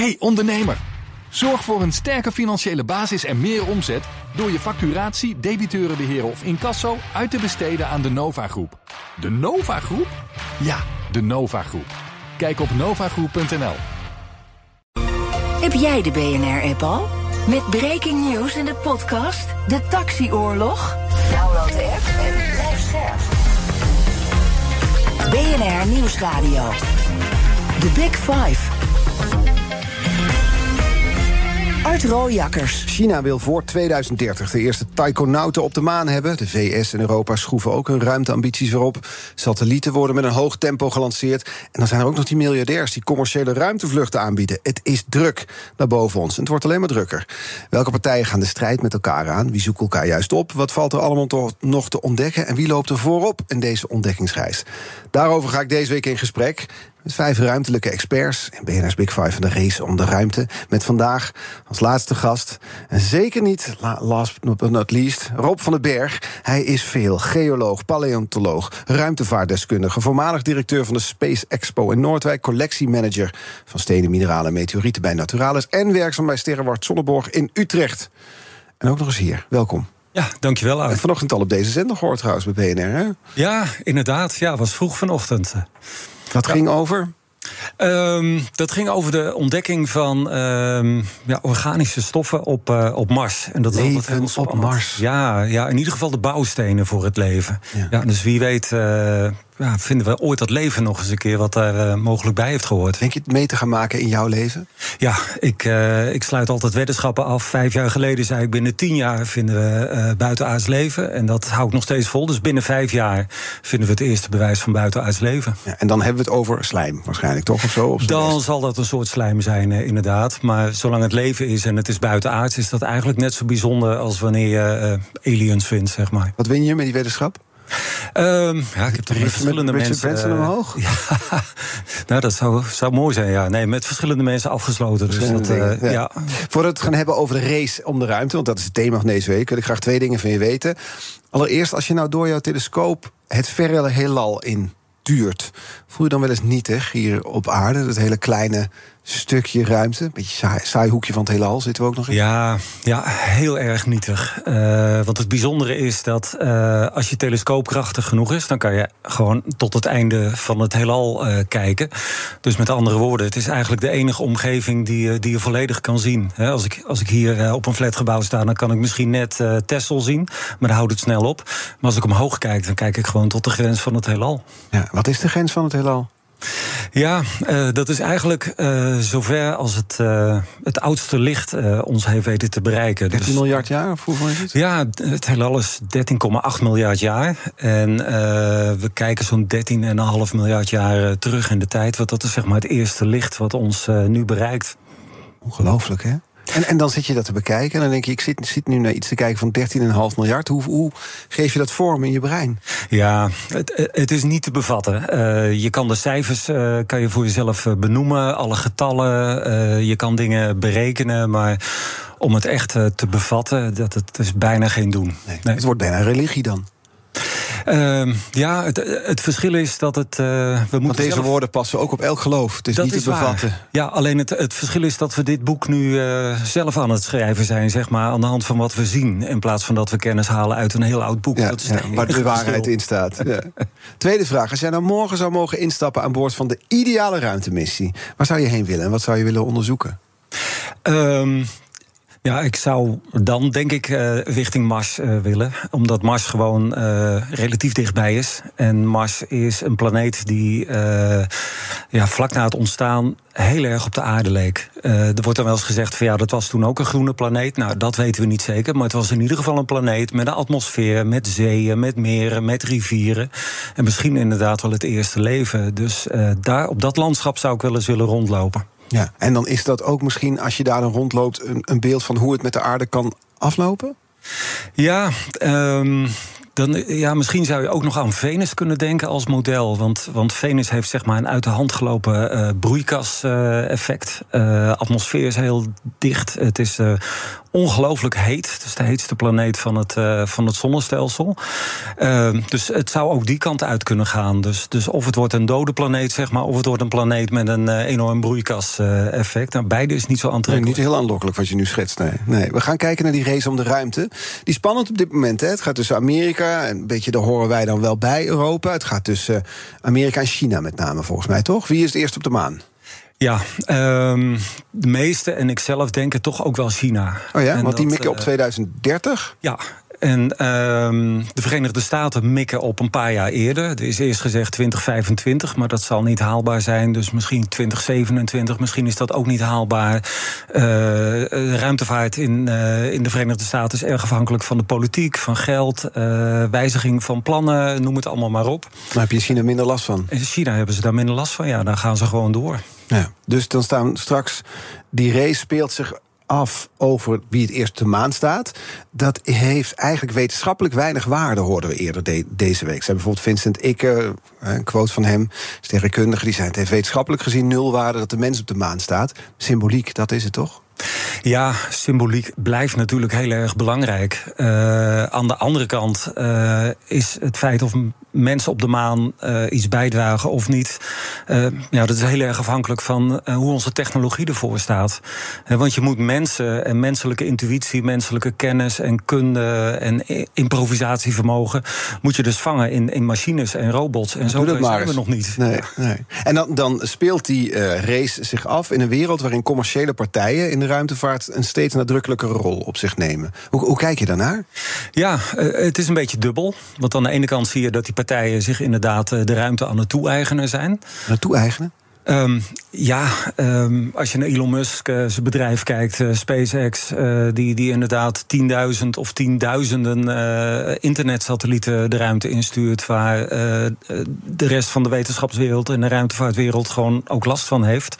Hey ondernemer, zorg voor een sterke financiële basis en meer omzet door je facturatie, debiteurenbeheer of incasso uit te besteden aan de Nova Groep. De Nova Groep? Ja, de Nova Groep. Kijk op novagroep.nl. Heb jij de BNR-app al? Met breaking news in de podcast De Taxioorlog? Download de app en blijf scherp. BNR Nieuwsradio. The Big Five. Art Rooijakkers. China wil voor 2030 de eerste taikonauten op de maan hebben. De VS en Europa schroeven ook hun ruimteambities weer op. Satellieten worden met een hoog tempo gelanceerd. En dan zijn er ook nog die miljardairs die commerciële ruimtevluchten aanbieden. Het is druk naar boven ons en het wordt alleen maar drukker. Welke partijen gaan de strijd met elkaar aan? Wie zoekt elkaar juist op? Wat valt er allemaal nog te ontdekken? En wie loopt er voorop in deze ontdekkingsreis? Daarover ga ik deze week in gesprek met vijf ruimtelijke experts in BNR's Big Five van de race om de ruimte. Met vandaag als laatste gast, en zeker niet last but not least, Rob van den Berg. Hij is veel geoloog, paleontoloog, ruimtevaartdeskundige, voormalig directeur van de Space Expo in Noordwijk, collectiemanager van stenen, mineralen en meteorieten bij Naturalis en werkzaam bij Sterrenwacht Zonneborg in Utrecht. En ook nog eens hier. Welkom. Ja, dankjewel. En vanochtend al op deze zender gehoord trouwens bij BNR, hè? Ja, inderdaad. Ja, was vroeg vanochtend. Dat ging over? Um, dat ging over de ontdekking van um, ja, organische stoffen op, uh, op Mars. En dat leven op Mars. Ja, ja, in ieder geval de bouwstenen voor het leven. Ja. ja dus wie weet uh, ja, vinden we ooit dat leven nog eens een keer wat daar uh, mogelijk bij heeft gehoord. Denk je het mee te gaan maken in jouw leven? Ja, ik, uh, ik sluit altijd weddenschappen af. Vijf jaar geleden zei ik binnen tien jaar vinden we uh, buitenaards leven. En dat hou ik nog steeds vol. Dus binnen vijf jaar vinden we het eerste bewijs van buitenaards leven. Ja, en dan hebben we het over slijm waarschijnlijk, toch? Of zo, of dan zal dat een soort slijm zijn, inderdaad. Maar zolang het leven is en het is buitenaards... is dat eigenlijk net zo bijzonder als wanneer je aliens vindt, zeg maar. Wat win je met die wetenschap? Um, ja, ik heb toch met verschillende met mensen. mensen omhoog? Ja, nou, dat zou, zou mooi zijn, ja. Nee, met verschillende mensen afgesloten. Dus dat, uh, ja. ja. Voordat we het gaan hebben over de race om de ruimte, want dat is het thema van deze week, wil ik graag twee dingen van je weten. Allereerst, als je nou door jouw telescoop het verre heelal in duurt, voel je dan wel eens nietig hier op aarde? Dat hele kleine stukje ruimte. Een beetje saai, saai, hoekje van het heelal zitten we ook nog in. Ja, ja heel erg nietig. Uh, want het bijzondere is dat uh, als je telescoop krachtig genoeg is... dan kan je gewoon tot het einde van het heelal uh, kijken. Dus met andere woorden, het is eigenlijk de enige omgeving... die, die je volledig kan zien. He, als, ik, als ik hier op een flatgebouw sta... dan kan ik misschien net Texel zien, maar dan houdt het snel op. Maar als ik omhoog kijk, dan kijk ik gewoon tot de grens van het heelal. Ja, wat is de grens van het heelal? Ja, uh, dat is eigenlijk uh, zover als het, uh, het oudste licht ons heeft weten te bereiken. 13 dus, miljard jaar, of hoeveel is het? Ja, het heelal is 13,8 miljard jaar. En we kijken zo'n 13,5 miljard jaar terug in de tijd. Want dat is zeg maar het eerste licht wat ons nu bereikt. Ongelooflijk, hè? En, en dan zit je dat te bekijken en dan denk je, ik zit, zit nu naar iets te kijken van 13,5 miljard. Hoe, hoe geef je dat vorm in je brein? Ja, het, het is niet te bevatten. Uh, je kan de cijfers uh, kan je voor jezelf eh, benoemen, alle getallen, uh, je kan dingen berekenen, maar om het echt te bevatten, dat, het is bijna geen doen. Nee, nee. Het wordt bijna religie dan. Uh, ja, het, het, verschil is dat het. Uh, we moeten Want deze woorden passen ook op elk geloof. Het is dat niet te bevatten. Waar. Ja, alleen het, het verschil is dat we dit boek nu uh, zelf aan het schrijven zijn, zeg maar, aan de hand van wat we zien. In plaats van dat we kennis halen uit een heel oud boek. Ja, dat is ja, waar de waarheid in staat. Ja. Tweede vraag. Als jij nou morgen zou mogen instappen aan boord van de ideale ruimtemissie, waar zou je heen willen en wat zou je willen onderzoeken? Um, ja, ik zou dan denk ik uh, richting Mars uh, willen. Omdat Mars gewoon uh, relatief dichtbij is. En Mars is een planeet die ja, vlak na het ontstaan heel erg op de aarde leek. er wordt dan wel eens gezegd van ja, dat was toen ook een groene planeet. Nou, dat weten we niet zeker. Maar het was in ieder geval een planeet met een atmosfeer, met zeeën, met meren, met rivieren. En misschien inderdaad wel het eerste leven. Dus daar, op dat landschap zou ik wel eens willen rondlopen. Ja, en dan is dat ook misschien, als je daar dan rondloopt, een, een beeld van hoe het met de aarde kan aflopen? Ja, um, dan, ja, misschien zou je ook nog aan Venus kunnen denken als model. Want, want Venus heeft zeg maar een uit de hand gelopen uh, broeikaseffect. Uh, atmosfeer is heel dicht. Het is ongelooflijk heet. Het is de heetste planeet van het, uh, van het zonnestelsel. Uh, dus het zou ook die kant uit kunnen gaan. Dus, dus of het wordt een dode planeet, zeg maar, of het wordt een planeet met een uh, enorm broeikaseffect. Nou, beide is niet zo aantrekkelijk. Nee, niet heel aanlokkelijk wat je nu schetst. Nee. nee. We gaan kijken naar die race om de ruimte. Die spannend op dit moment. Hè. Het gaat tussen Amerika, en een beetje daar horen wij dan wel bij Europa. Het gaat tussen Amerika en China met name, volgens mij, toch? Wie is het eerst op de maan? Ja, um, de meeste en ik zelf denken toch ook wel China. Oh ja, en want die mikken op 2030? Ja, en um, de Verenigde Staten mikken op een paar jaar eerder. Er is eerst gezegd 2025, maar dat zal niet haalbaar zijn. Dus misschien 2027, misschien is dat ook niet haalbaar. Uh, de ruimtevaart in, uh, in de Verenigde Staten is erg afhankelijk van de politiek, van geld, uh, wijziging van plannen, noem het allemaal maar op. Maar heb je in China minder last van? In China hebben ze daar minder last van, ja, dan gaan ze gewoon door. Ja, dus dan staan straks. Die race speelt zich af over wie het eerst de maan staat. Dat heeft eigenlijk wetenschappelijk weinig waarde, hoorden we eerder de, deze week. Ze hebben bijvoorbeeld Vincent Ikke, een quote van hem, sterrenkundige, die zei: Het heeft wetenschappelijk gezien nul waarde dat de mens op de maan staat. Symboliek, dat is het toch? Ja, symboliek blijft natuurlijk heel erg belangrijk. Uh, aan de andere kant uh, is het feit of mensen op de maan uh, iets bijdragen of niet. Uh, ja, dat is heel erg afhankelijk van uh, hoe onze technologie ervoor staat. want je moet mensen en menselijke intuïtie, menselijke kennis en kunde en improvisatievermogen. moet je dus vangen in, in machines en robots. En zo zijn we nog niet. Nee, nee. En dan, dan speelt die race zich af in een wereld waarin commerciële partijen in de ruimtevaart een steeds nadrukkelijkere rol op zich nemen. Hoe, hoe kijk je daarnaar? Ja, het is een beetje dubbel. Want aan de ene kant zie je dat die partijen zich inderdaad de ruimte aan het toe-eigenen zijn. Aan toe-eigenen? Um, ja, um, als je naar Elon Musk, uh, zijn bedrijf kijkt, uh, SpaceX, uh, die, die inderdaad 10.000 of tienduizenden internetsatellieten de ruimte instuurt, waar de rest van de wetenschapswereld en de ruimtevaartwereld gewoon ook last van heeft,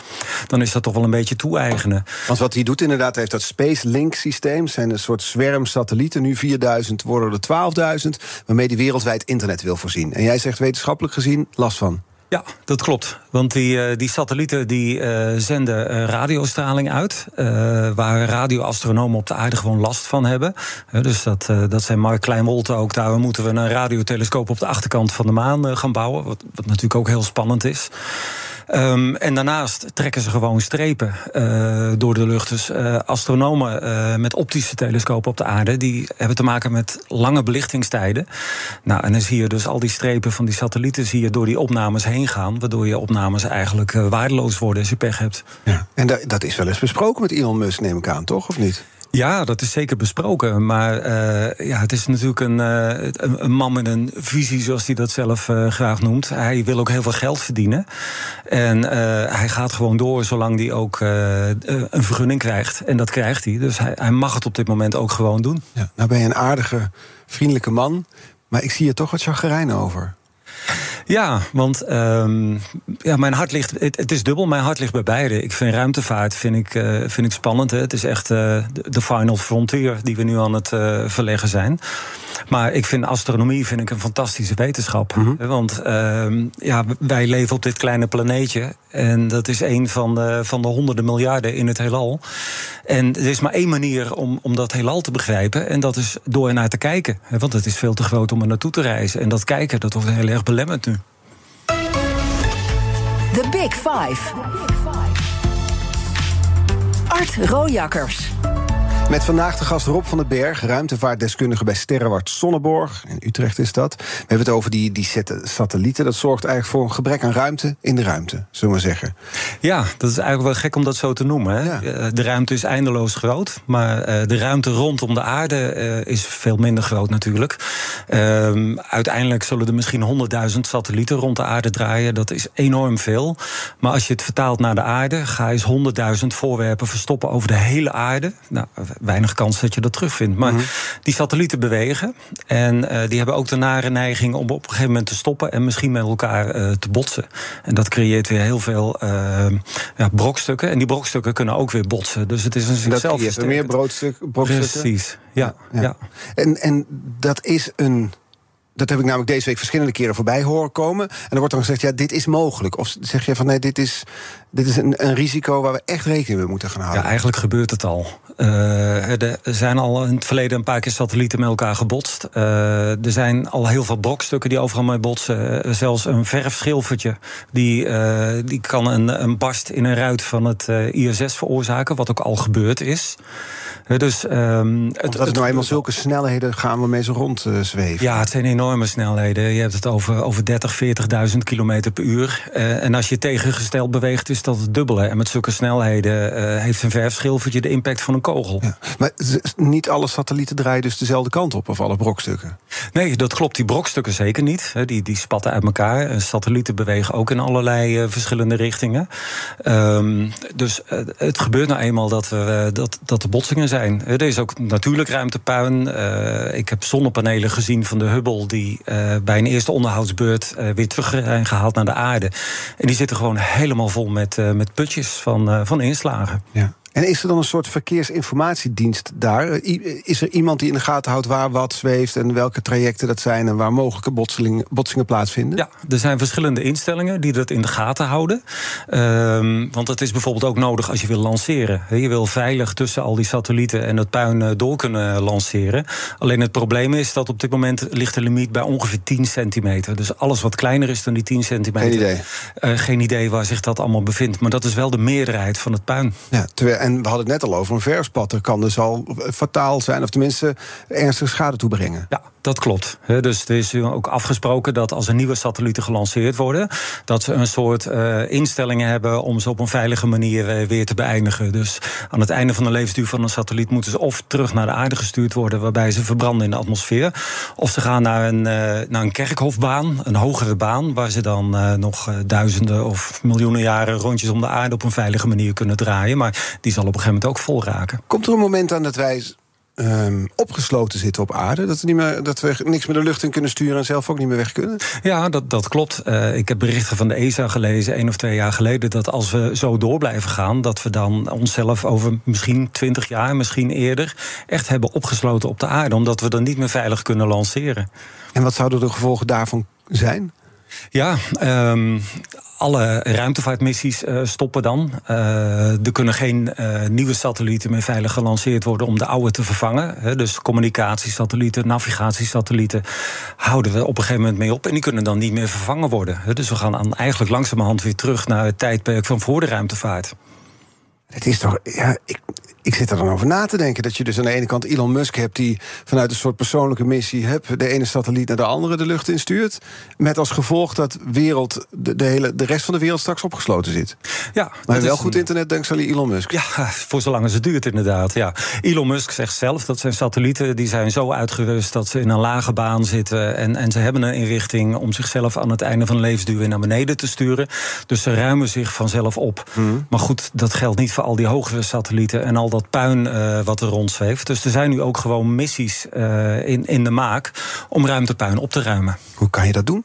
dan is dat toch wel een beetje toe-eigenen. Want wat hij doet inderdaad, heeft dat Space Link systeem, zijn een soort zwerm satellieten, nu 4000 worden er 12.000, waarmee die wereldwijd internet wil voorzien. En jij zegt wetenschappelijk gezien last van. Ja, dat klopt. Want die, die satellieten die uh, zenden uh, radiostraling uit. Waar radioastronomen op de aarde gewoon last van hebben. dus dat, dat zijn Mark Kleinwolte ook. Daar moeten we een radiotelescoop op de achterkant van de maan gaan bouwen. Wat, wat natuurlijk ook heel spannend is. Um, en daarnaast trekken ze gewoon strepen uh, door de lucht. Dus uh, astronomen uh, met optische telescopen op de aarde... die hebben te maken met lange belichtingstijden. Nou, en dan zie je dus al die strepen van die satellieten... zie je door die opnames heen gaan... waardoor je opnames eigenlijk waardeloos worden als je pech hebt. Ja. En dat is wel eens besproken met Elon Musk, neem ik aan, toch? Of niet? Ja, dat is zeker besproken. Maar uh, ja, het is natuurlijk een, uh, een, man met een visie, zoals hij dat zelf uh, graag noemt. Hij wil ook heel veel geld verdienen. En hij gaat gewoon door zolang hij ook een vergunning krijgt. En dat krijgt hij. Dus hij, hij, mag het op dit moment ook gewoon doen. Ja, nou ben je een aardige, vriendelijke man. Maar ik zie je toch wat chagrijn over. Ja, want um, ja, mijn hart ligt. Het, is dubbel. Mijn hart ligt bij beide. Ik vind ruimtevaart vind ik, uh, vind ik spannend. Hè. Het is echt uh, de final frontier die we nu aan het uh, verleggen zijn. Maar ik vind astronomie vind ik een fantastische wetenschap. Mm -hmm. Want uh, ja, wij leven op dit kleine planeetje. En dat is een van de, van de honderden miljarden in het heelal. En er is maar één manier om, om dat heelal te begrijpen. En dat is door er naar te kijken. Want het is veel te groot om er naartoe te reizen. En dat kijken, dat wordt heel erg belemmerd nu. The Big Five. Art Rojakkers. Met vandaag de gast Rob van den Berg, ruimtevaartdeskundige bij Sterrenwacht Sonneborg. In Utrecht is dat. We hebben het over die, die satellieten. Dat zorgt eigenlijk voor een gebrek aan ruimte in de ruimte, zullen we maar zeggen. Ja, dat is eigenlijk wel gek om dat zo te noemen. Hè? Ja. Eh, de ruimte is eindeloos groot. Maar uh, de ruimte rondom de aarde uh, is veel minder groot natuurlijk. Uh, uiteindelijk zullen er misschien 100.000 satellieten rond de aarde draaien. Dat is enorm veel. Maar als je het vertaalt naar de aarde, ga eens 100.000 voorwerpen verstoppen over de hele aarde. Nou, weinig kans dat je dat terugvindt. Maar mm -hmm. die satellieten bewegen. En uh, die hebben ook de nare neiging om op een gegeven moment te stoppen en misschien met elkaar uh, te botsen. En dat creëert weer heel veel uh, ja, brokstukken. En die brokstukken kunnen ook weer botsen. Dus het is een zichzelf. Dat er meer broodstuk, brokstukken. Precies, ja. ja. ja. En, en dat is een dat heb ik namelijk deze week verschillende keren voorbij horen komen. En er wordt dan gezegd, ja, dit is mogelijk. Of zeg je van, nee, dit is, dit is een, een risico waar we echt rekening mee moeten gaan houden. Ja, eigenlijk gebeurt het al. Er zijn al in het verleden een paar keer satellieten met elkaar gebotst. er zijn al heel veel brokstukken die overal mee botsen. zelfs een verfschilfertje die, die kan een, een barst in een ruit van het ISS veroorzaken, wat ook al gebeurd is. Dus, um, het, het, nou eenmaal zulke snelheden gaan we mee zo rond uh, zweven. Ja, het zijn enorme snelheden. Je hebt het over, over 30, 40.000 kilometer per uur. Uh, en als je tegengesteld beweegt, is dat het dubbele. En met zulke snelheden uh, heeft een verfschilfertje de impact van een kogel. Ja. Maar niet alle satellieten draaien dus dezelfde kant op, of alle brokstukken? Nee, dat klopt. Die brokstukken zeker niet. Die, die spatten uit elkaar. Satellieten bewegen ook in allerlei verschillende richtingen. Um, dus het gebeurt nou eenmaal dat, we, dat, dat er botsingen zijn zijn. Er is ook natuurlijk ruimtepuin. Uh, ik heb zonnepanelen gezien van de Hubble... die uh, bij een eerste onderhoudsbeurt uh, weer terug zijn gehaald naar de aarde. En die zitten gewoon helemaal vol met, met putjes van, van inslagen. Ja. En is er dan een soort verkeersinformatiedienst daar? Is er iemand die in de gaten houdt waar wat zweeft en welke trajecten dat zijn en waar mogelijke botsingen, botsingen plaatsvinden? Ja, er zijn verschillende instellingen die dat in de gaten houden. Um, want het is bijvoorbeeld ook nodig als je wil lanceren. Je wil veilig tussen al die satellieten en het puin eh, door kunnen lanceren. Alleen het probleem is dat op dit moment ligt de limiet bij ongeveer 10 centimeter. Dus alles wat kleiner is dan die 10 centimeter. Geen idee. Uh, geen idee waar zich dat allemaal bevindt. Maar dat is wel de meerderheid van het puin. Ja, terwijl en we hadden het net al over, een verspatter kan dus al fataal zijn, of tenminste ernstige schade toebrengen. Ja, dat klopt. Dus er is ook afgesproken dat als er nieuwe satellieten gelanceerd worden, dat ze een soort uh, instellingen hebben om ze op een veilige manier uh, weer te beëindigen. Dus aan het einde van de levensduur van een satelliet moeten ze of terug naar de aarde gestuurd worden, waarbij ze verbranden in de atmosfeer, of ze gaan naar een, uh, naar een kerkhofbaan, een hogere baan, waar ze dan nog duizenden of miljoenen jaren rondjes om de aarde op een veilige manier kunnen draaien. Maar die zal op een gegeven moment ook vol raken. Komt er een moment aan dat wij Um, opgesloten zitten op aarde. Dat we, niet meer, dat we niks meer de lucht in kunnen sturen en zelf ook niet meer weg kunnen. Ja, dat, dat klopt. Uh, ik heb berichten van de ESA gelezen, één of twee jaar geleden, dat als we zo door blijven gaan, dat we dan onszelf over misschien twintig jaar, misschien eerder, echt hebben opgesloten op de aarde. Omdat we dan niet meer veilig kunnen lanceren. En wat zouden de gevolgen daarvan zijn? Ja, um, alle ruimtevaartmissies uh, stoppen dan. Uh, er kunnen geen uh, nieuwe satellieten meer veilig gelanceerd worden om de oude te vervangen. Dus communicatiesatellieten, navigatiesatellieten houden we op een gegeven moment mee op. En die kunnen dan niet meer vervangen worden. Dus we gaan eigenlijk langzamerhand weer terug naar het tijdperk van voor de ruimtevaart. Het is toch. Ja, ik, ik zit er dan over na te denken. Dat je dus aan de ene kant Elon Musk hebt... die vanuit een soort persoonlijke missie... Heb, de ene satelliet naar de andere de lucht instuurt. Met als gevolg dat wereld, de, de, hele, de rest van de wereld straks opgesloten zit. Ja, maar wel goed internet dankzij Elon Musk. Ja, voor zolang het duurt inderdaad. Ja. Elon Musk zegt zelf dat zijn satellieten... die zijn zo uitgerust dat ze in een lage baan zitten... en, en ze hebben een inrichting om zichzelf aan het einde van levensduur... weer naar beneden te sturen. Dus ze ruimen zich vanzelf op. Hmm. Maar goed, dat geldt niet voor al die hogere satellieten... en al dat puin uh, wat er rondzweeft. Dus er zijn nu ook gewoon missies uh, in, in de maak om ruimtepuin op te ruimen. Hoe kan je dat doen?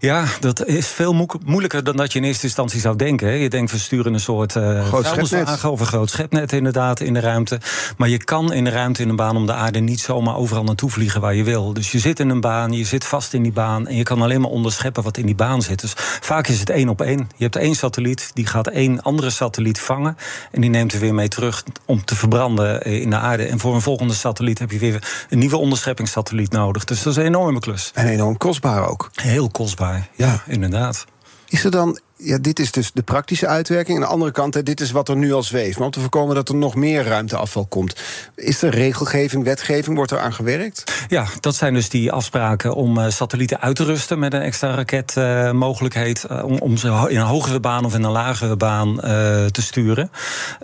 Ja, dat is veel moeilijker dan dat je in eerste instantie zou denken. Je denkt, we sturen een soort uh, schepnet. of een groot schepnet inderdaad in de ruimte. Maar je kan in de ruimte in een baan om de aarde niet zomaar overal naartoe vliegen waar je wil. Dus je zit in een baan, je zit vast in die baan en je kan alleen maar onderscheppen wat in die baan zit. Dus vaak is het één op één. Je hebt één satelliet, die gaat één andere satelliet vangen en die neemt er weer mee terug om te verbranden in de aarde. En voor een volgende satelliet heb je weer een nieuwe onderscheppingssatelliet nodig. Dus dat is een enorme klus. En enorm kostbaar ook. Heel kostbaar, ja, inderdaad. Is er dan ja, dit is dus de praktische uitwerking. Aan de andere kant, hè, dit is wat er nu al zweeft. Maar om te voorkomen dat er nog meer ruimteafval komt. Is er regelgeving, wetgeving, wordt er aan gewerkt? Ja, dat zijn dus die afspraken om uh, satellieten uit te rusten met een extra raketmogelijkheid. Uh, om, om ze in een hogere baan of in een lagere baan uh, te sturen.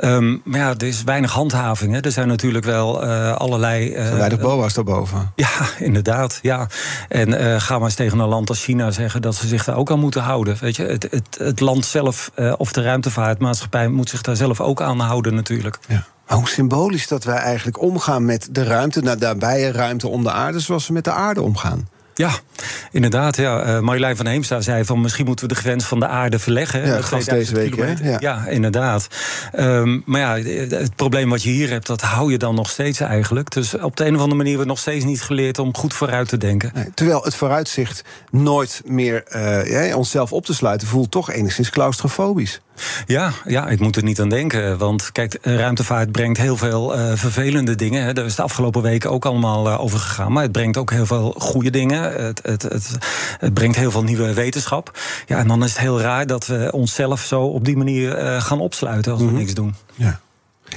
Um, maar ja, er is weinig handhaving. Hè. Er zijn natuurlijk wel allerlei. er zijn weinig boa's daarboven. Ja, inderdaad. Ja. En ga maar eens tegen een land als China zeggen dat ze zich daar ook aan moeten houden. Weet je, het, het het land zelf uh, of de ruimtevaartmaatschappij moet zich daar zelf ook aan houden natuurlijk. Ja. Maar hoe symbolisch dat wij eigenlijk omgaan met de ruimte, naar daarbij ruimte om de aarde, zoals we met de aarde omgaan. Ja, inderdaad. Ja. Uh, Marjolein van Heemstra zei van misschien moeten we de grens van de aarde verleggen. Ja, deze week. Ja. ja. inderdaad. Um, maar ja, het probleem wat je hier hebt, dat hou je dan nog steeds eigenlijk. Dus op de een of andere manier wordt nog steeds niet geleerd om goed vooruit te denken. Nee, terwijl het vooruitzicht nooit meer uh, ja, onszelf op te sluiten voelt toch enigszins claustrofobisch. Ja, ja, ik moet er niet aan denken. Want kijk, ruimtevaart brengt heel veel uh, vervelende dingen. Hè. Daar is de afgelopen weken ook allemaal uh, over gegaan. Maar het brengt ook heel veel goede dingen. Het, het, het, het, brengt heel veel nieuwe wetenschap. Ja, en dan is het heel raar dat we onszelf zo op die manier uh, gaan opsluiten als we mm -hmm. niks doen. Ja.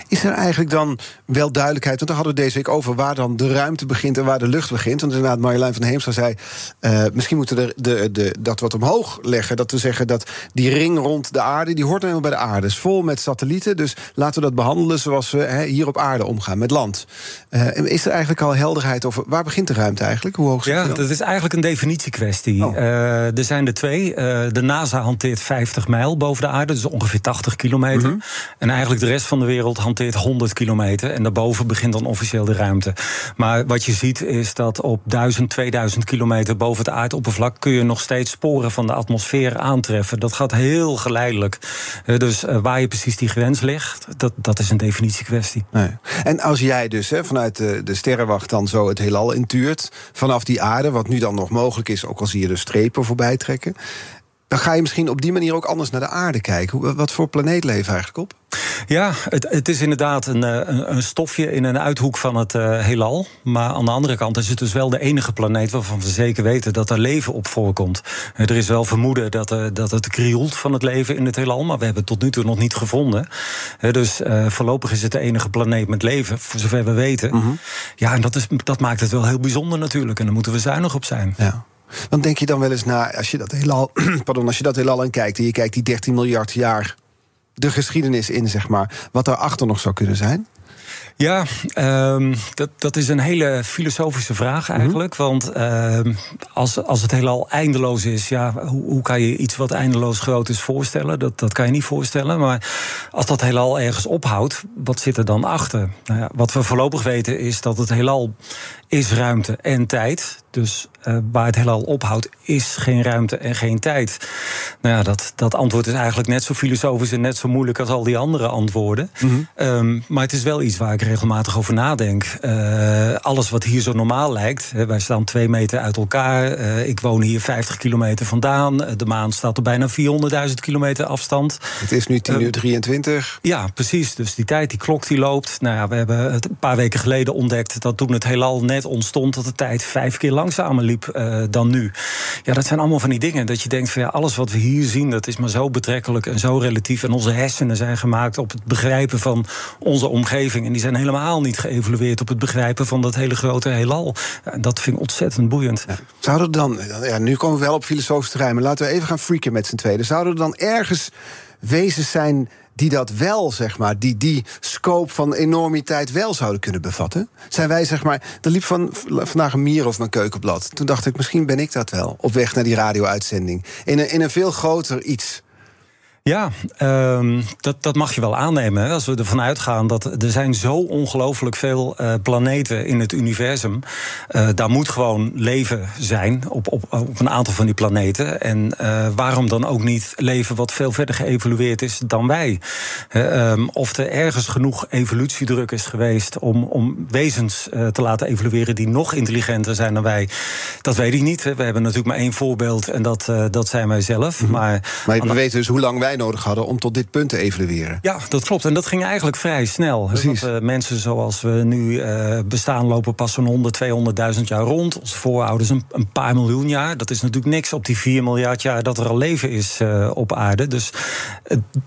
Is er eigenlijk dan wel duidelijkheid? Want daar hadden we deze week over waar dan de ruimte begint en waar de lucht begint. Want inderdaad, Marjolein van Heemstra zei. Uh, misschien moeten we de, de, dat wat omhoog leggen. Dat we zeggen dat die ring rond de aarde. die hoort helemaal bij de aarde. is vol met satellieten. Dus laten we dat behandelen zoals we hier op aarde omgaan, met land. Uh, is er eigenlijk al helderheid over. waar begint de ruimte eigenlijk? Hoe hoog Ja, dat is eigenlijk een definitiekwestie. Oh. Uh, er zijn er twee. de NASA hanteert 50 mijl boven de aarde, dus ongeveer 80 kilometer. Mm -hmm. En eigenlijk de rest van de wereld hanteert 100 kilometer. En daarboven begint dan officieel de ruimte. Maar wat je ziet is dat op 1000, 2000 kilometer boven het aardoppervlak kun je nog steeds sporen van de atmosfeer aantreffen. Dat gaat heel geleidelijk. Dus waar je precies die grens ligt, dat, dat is een definitiekwestie. Nee. En als jij dus hè, vanuit de, sterrenwacht dan zo het heelal intuurt, vanaf die aarde, wat nu dan nog mogelijk is, ook al zie je de strepen voorbij trekken dan ga je misschien op die manier ook anders naar de aarde kijken. Wat voor planeet leven eigenlijk op? Ja, het, het is inderdaad een, een, een, stofje in een uithoek van het uh, heelal. Maar aan de andere kant is het dus wel de enige planeet waarvan we zeker weten dat er leven op voorkomt. Er is wel vermoeden dat, uh, dat het krioelt van het leven in het heelal, maar we hebben het tot nu toe nog niet gevonden. Dus uh, voorlopig is het de enige planeet met leven, voor zover we weten. Mm -hmm. Ja, en dat, is, dat maakt het wel heel bijzonder natuurlijk. En daar moeten we zuinig op zijn. Ja. Dan denk je dan wel eens na, als je dat heelal, pardon, als je dat heelal aan kijkt en je kijkt die 13 miljard jaar de geschiedenis in, zeg maar, wat daarachter nog zou kunnen zijn? Ja, um, dat, dat is een hele filosofische vraag eigenlijk. Mm -hmm. Want uh, als, als het heelal eindeloos is, ja, hoe, hoe, kan je iets wat eindeloos groot is voorstellen? Dat, dat kan je niet voorstellen. Maar als dat heelal ergens ophoudt, wat zit er dan achter? Nou ja, wat we voorlopig weten is dat het heelal is ruimte en tijd. Dus uh, waar het heelal ophoudt, is geen ruimte en geen tijd. Nou ja, dat, dat antwoord is eigenlijk net zo filosofisch en net zo moeilijk als al die andere antwoorden. Mm -hmm. um, maar het is wel iets waar ik regelmatig over nadenk. Uh, alles wat hier zo normaal lijkt. Hè, wij staan twee meter uit elkaar. Uh, ik woon hier 50 kilometer vandaan. De maan staat op bijna 400.000 kilometer afstand. Het is nu 10 uur 23. Ja, precies. Dus die tijd, die klok die loopt. Nou ja, we hebben het een paar weken geleden ontdekt dat toen het heelal net ontstond, dat de tijd vijf keer langzamer liep uh, dan nu. Ja, dat zijn allemaal van die dingen dat je denkt van ja, alles wat we hier zien, dat is maar zo betrekkelijk en zo relatief. En onze hersenen zijn gemaakt op het begrijpen van onze omgeving. En die zijn helemaal niet geëvalueerd op het begrijpen van dat hele grote heelal. En dat vind ik ontzettend boeiend. Ja. Zouden dan, ja, nu komen we wel op filosofisch terrein, maar laten we even gaan freaken met z'n tweeën. Zouden er dan ergens wezens zijn die dat wel, zeg maar, die die scope van enormiteit wel zouden kunnen bevatten? Zijn wij, zeg maar, er liep van, vandaag een mier over mijn keukenblad. Toen dacht ik, misschien ben ik dat wel, op weg naar die radio-uitzending. In een, in een veel groter iets. Ja, um, dat, dat mag je wel aannemen. Hè? Als we ervan uitgaan dat er zijn zo ongelooflijk veel uh, planeten in het universum. Uh, daar moet gewoon leven zijn op, op, op een aantal van die planeten. En uh, waarom dan ook niet leven wat veel verder geëvolueerd is dan wij? Um, of er ergens genoeg evolutiedruk is geweest om, om wezens te laten evolueren die nog intelligenter zijn dan wij, dat weet ik niet. Hè? We hebben natuurlijk maar één voorbeeld en dat, dat zijn wij zelf. Mm -hmm. Maar, maar we weten dus hoe lang wij nodig hadden om tot dit punt te evalueren. Ja, dat klopt. En dat ging eigenlijk vrij snel. Precies. Want, uh, mensen zoals we nu uh, bestaan lopen pas zo'n 100, 200.000 jaar rond. Onze voorouders een, een, paar miljoen jaar. Dat is natuurlijk niks op die 4 miljard jaar dat er al leven is uh, op aarde. Dus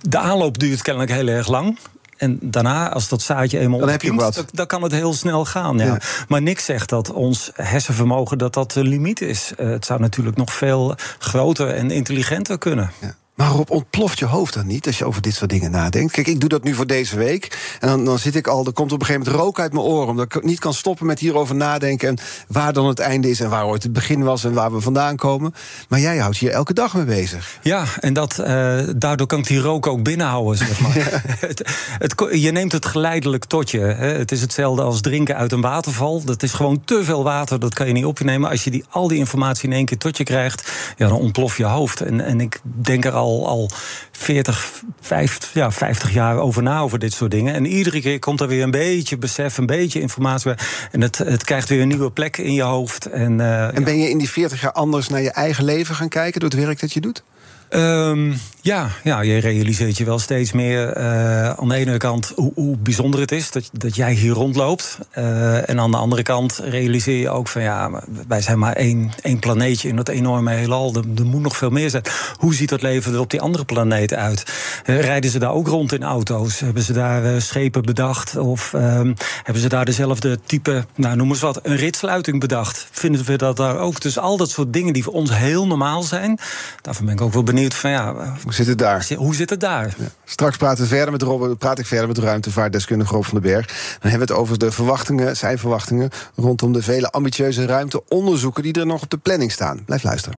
de aanloop duurt kennelijk heel erg lang. En daarna, als dat zaadje eenmaal dan heb je wat. Dan, dan, kan het heel snel gaan. Ja. ja. Maar niks zegt dat ons hersenvermogen dat dat de limiet is. Uh, het zou natuurlijk nog veel groter en intelligenter kunnen. Ja. Maar waarop ontploft je hoofd dan niet als je over dit soort dingen nadenkt? Kijk, ik doe dat nu voor deze week. En dan, dan zit ik al, er komt op een gegeven moment rook uit mijn oren. Omdat ik niet kan stoppen met hierover nadenken. En waar dan het einde is en waar ooit het begin was en waar we vandaan komen. Maar jij houdt hier elke dag mee bezig. Ja, en dat, uh, daardoor kan ik die rook ook binnenhouden, zeg maar. Ja. het, het, je neemt het geleidelijk tot je. Hè. Het is hetzelfde als drinken uit een waterval. Dat is gewoon te veel water, dat kan je niet opnemen. Als je die, al die informatie in één keer tot je krijgt, ja, dan ontplof je hoofd. En, en ik denk er al al, al 40, 50, ja, 50 jaar over na over dit soort dingen. En iedere keer komt er weer een beetje besef, een beetje informatie bij. En het, het krijgt weer een nieuwe plek in je hoofd. En, uh, en ben je in die 40 jaar anders naar je eigen leven gaan kijken door het werk dat je doet? Um, ja, ja, je realiseert je wel steeds meer uh, aan de ene kant hoe, hoe, bijzonder het is dat, dat jij hier rondloopt. Uh, en aan de andere kant realiseer je ook van ja, wij zijn maar één, één planeetje in dat enorme heelal. Er, moet nog veel meer zijn. Hoe ziet het leven er op die andere planeten uit? Uh, rijden ze daar ook rond in auto's? Hebben ze daar schepen bedacht? Of um, hebben ze daar dezelfde type, nou noem eens wat, een ritsluiting bedacht? Vinden we dat daar ook? Dus al dat soort dingen die voor ons heel normaal zijn, daarvan ben ik ook wel benieuwd van ja hoe zit het daar? Hoe zit het daar? Ja. Straks praten we verder met Rob, praat ik verder met ruimtevaartdeskundige Rob van den Berg. Dan hebben we het over de verwachtingen, zijn verwachtingen... rondom de vele ambitieuze ruimteonderzoeken... die er nog op de planning staan. Blijf luisteren.